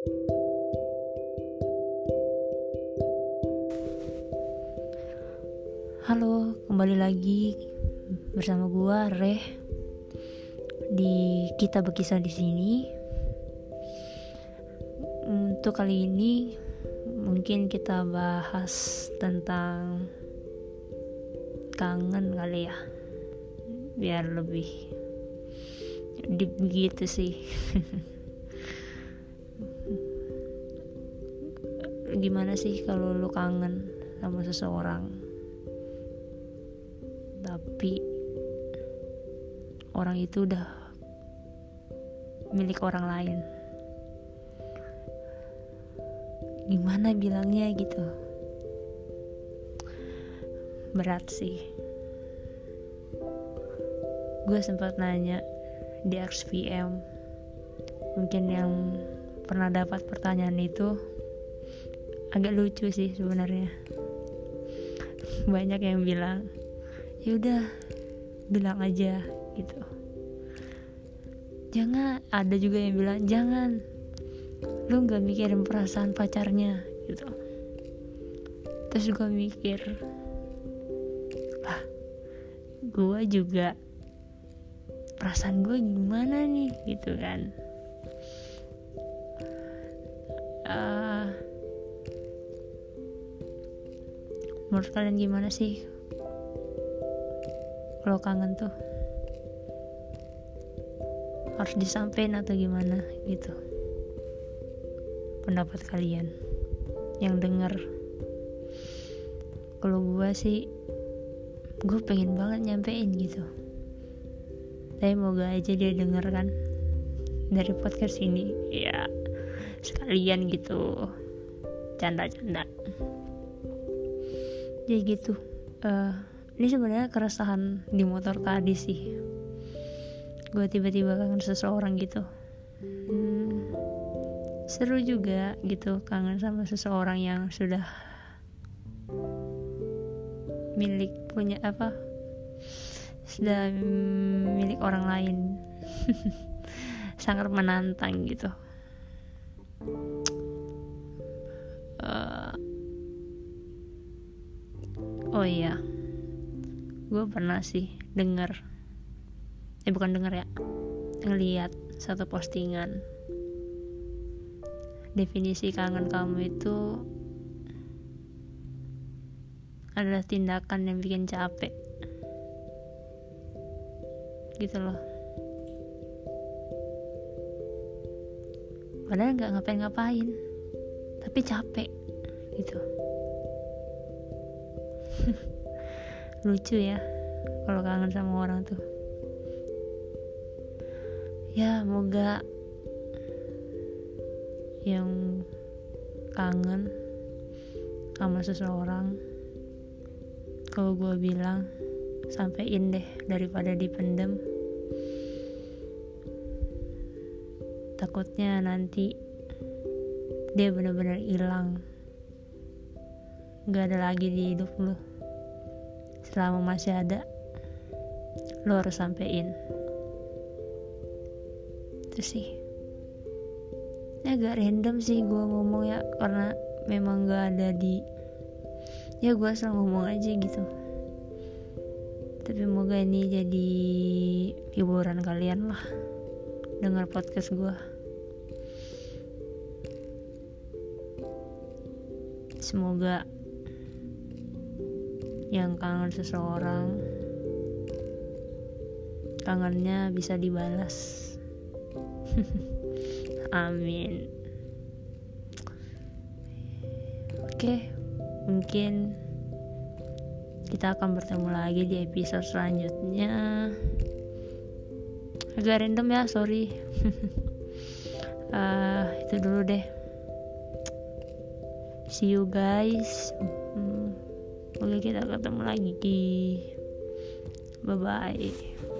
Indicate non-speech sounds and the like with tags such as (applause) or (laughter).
Halo, kembali lagi bersama gua Reh di kita berkisah di sini. Untuk kali ini mungkin kita bahas tentang kangen kali ya. Biar lebih deep gitu sih. (laughs) Gimana sih kalau lu kangen sama seseorang? tapi orang itu udah milik orang lain. Gimana bilangnya gitu? Berat sih. Gue sempat nanya di XVM mungkin yang pernah dapat pertanyaan itu agak lucu sih sebenarnya. Banyak yang bilang ya udah bilang aja gitu. Jangan ada juga yang bilang jangan lu nggak mikirin perasaan pacarnya gitu. Terus gue mikir lah gue juga perasaan gue gimana nih? Gitu kan. Uh, menurut kalian gimana sih? Kalau kangen tuh harus disampaikan atau gimana gitu? Pendapat kalian yang denger kalau gue sih gue pengen banget nyampein gitu. Tapi moga aja dia denger kan dari podcast ini. Ya sekalian gitu. Canda-canda jadi gitu. Uh, ini sebenarnya keresahan di motor tadi sih. Gue tiba-tiba kangen seseorang gitu. Hmm, seru juga gitu kangen sama seseorang yang sudah milik punya apa sudah milik orang lain. (laughs) Sangat menantang gitu oh iya. Gue pernah sih denger. Eh bukan denger ya. Ngeliat satu postingan. Definisi kangen kamu itu adalah tindakan yang bikin capek. Gitu loh. Padahal nggak ngapain-ngapain tapi capek gitu (laughs) lucu ya kalau kangen sama orang tuh. Ya moga yang kangen sama seseorang kalau gue bilang sampein deh daripada dipendem. Takutnya nanti dia benar-benar hilang. Gak ada lagi di hidup lu selama masih ada lo harus sampein. Itu sih. Ini agak random sih gue ngomong ya karena memang gak ada di ya gue asal ngomong aja gitu. Tapi moga ini jadi hiburan kalian lah dengar podcast gue semoga yang kangen seseorang kangennya bisa dibalas. (laughs) Amin. Oke mungkin kita akan bertemu lagi di episode selanjutnya. Agak random ya sorry. Uh, (laughs) itu dulu deh. See you guys. Oke kita ketemu lagi. Bye bye.